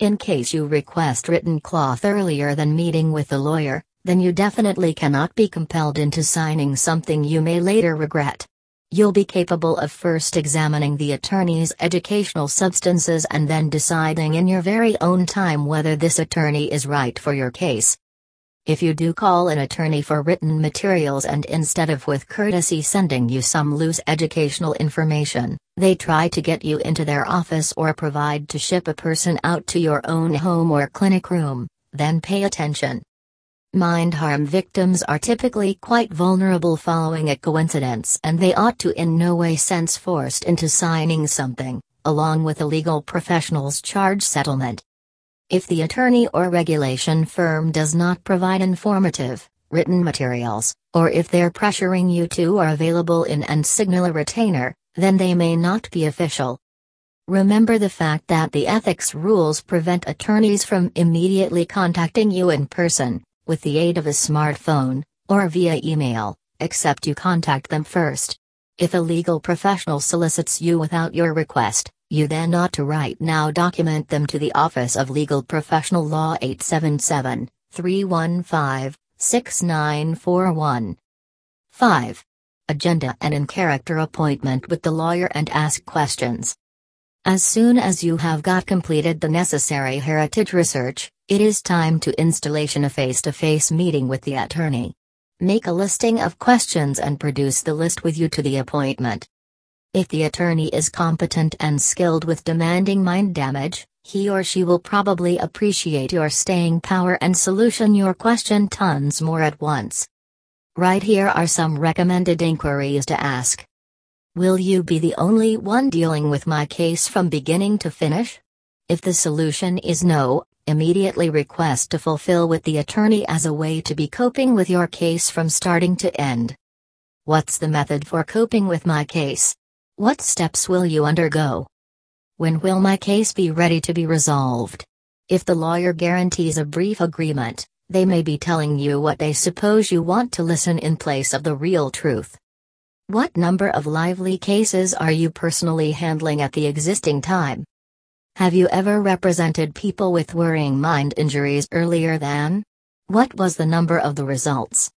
In case you request written cloth earlier than meeting with the lawyer, then you definitely cannot be compelled into signing something you may later regret. You'll be capable of first examining the attorney's educational substances and then deciding in your very own time whether this attorney is right for your case. If you do call an attorney for written materials and instead of with courtesy sending you some loose educational information, they try to get you into their office or provide to ship a person out to your own home or clinic room, then pay attention. Mind harm victims are typically quite vulnerable following a coincidence and they ought to in no way sense forced into signing something, along with a legal professional's charge settlement. If the attorney or regulation firm does not provide informative, written materials, or if their pressuring you to are available in and signal a retainer, then they may not be official. Remember the fact that the ethics rules prevent attorneys from immediately contacting you in person, with the aid of a smartphone, or via email, except you contact them first. If a legal professional solicits you without your request, you then ought to right now document them to the Office of Legal Professional Law 877 315 6941. 5. Agenda and in character appointment with the lawyer and ask questions. As soon as you have got completed the necessary heritage research, it is time to installation a face-to-face meeting with the attorney. Make a listing of questions and produce the list with you to the appointment. If the attorney is competent and skilled with demanding mind damage, he or she will probably appreciate your staying power and solution your question tons more at once. Right here are some recommended inquiries to ask. Will you be the only one dealing with my case from beginning to finish? If the solution is no, immediately request to fulfill with the attorney as a way to be coping with your case from starting to end. What's the method for coping with my case? What steps will you undergo? When will my case be ready to be resolved? If the lawyer guarantees a brief agreement, they may be telling you what they suppose you want to listen in place of the real truth. What number of lively cases are you personally handling at the existing time? Have you ever represented people with worrying mind injuries earlier than? What was the number of the results?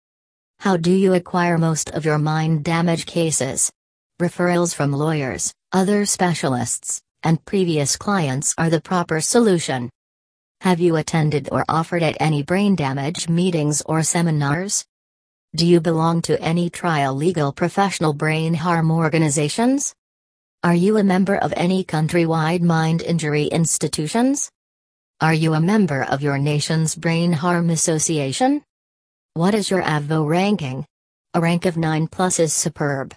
How do you acquire most of your mind damage cases? Referrals from lawyers, other specialists, and previous clients are the proper solution. Have you attended or offered at any brain damage meetings or seminars? Do you belong to any trial legal professional brain harm organizations? Are you a member of any countrywide mind injury institutions? Are you a member of your nation's Brain Harm Association? What is your Avvo ranking? A rank of 9 plus is superb.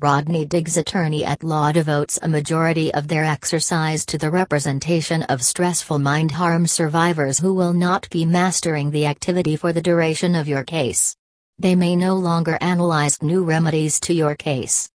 Rodney Diggs attorney at law devotes a majority of their exercise to the representation of stressful mind harm survivors who will not be mastering the activity for the duration of your case. They may no longer analyze new remedies to your case.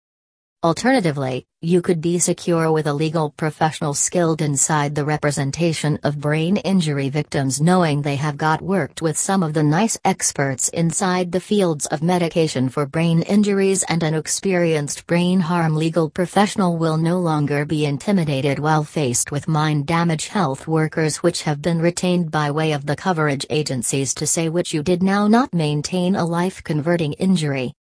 Alternatively, you could be secure with a legal professional skilled inside the representation of brain injury victims knowing they have got worked with some of the nice experts inside the fields of medication for brain injuries and an experienced brain harm legal professional will no longer be intimidated while faced with mind damage health workers which have been retained by way of the coverage agencies to say which you did now not maintain a life converting injury.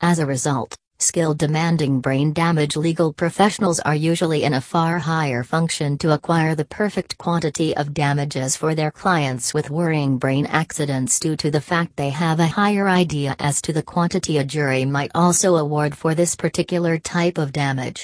As a result, Skilled demanding brain damage legal professionals are usually in a far higher function to acquire the perfect quantity of damages for their clients with worrying brain accidents due to the fact they have a higher idea as to the quantity a jury might also award for this particular type of damage.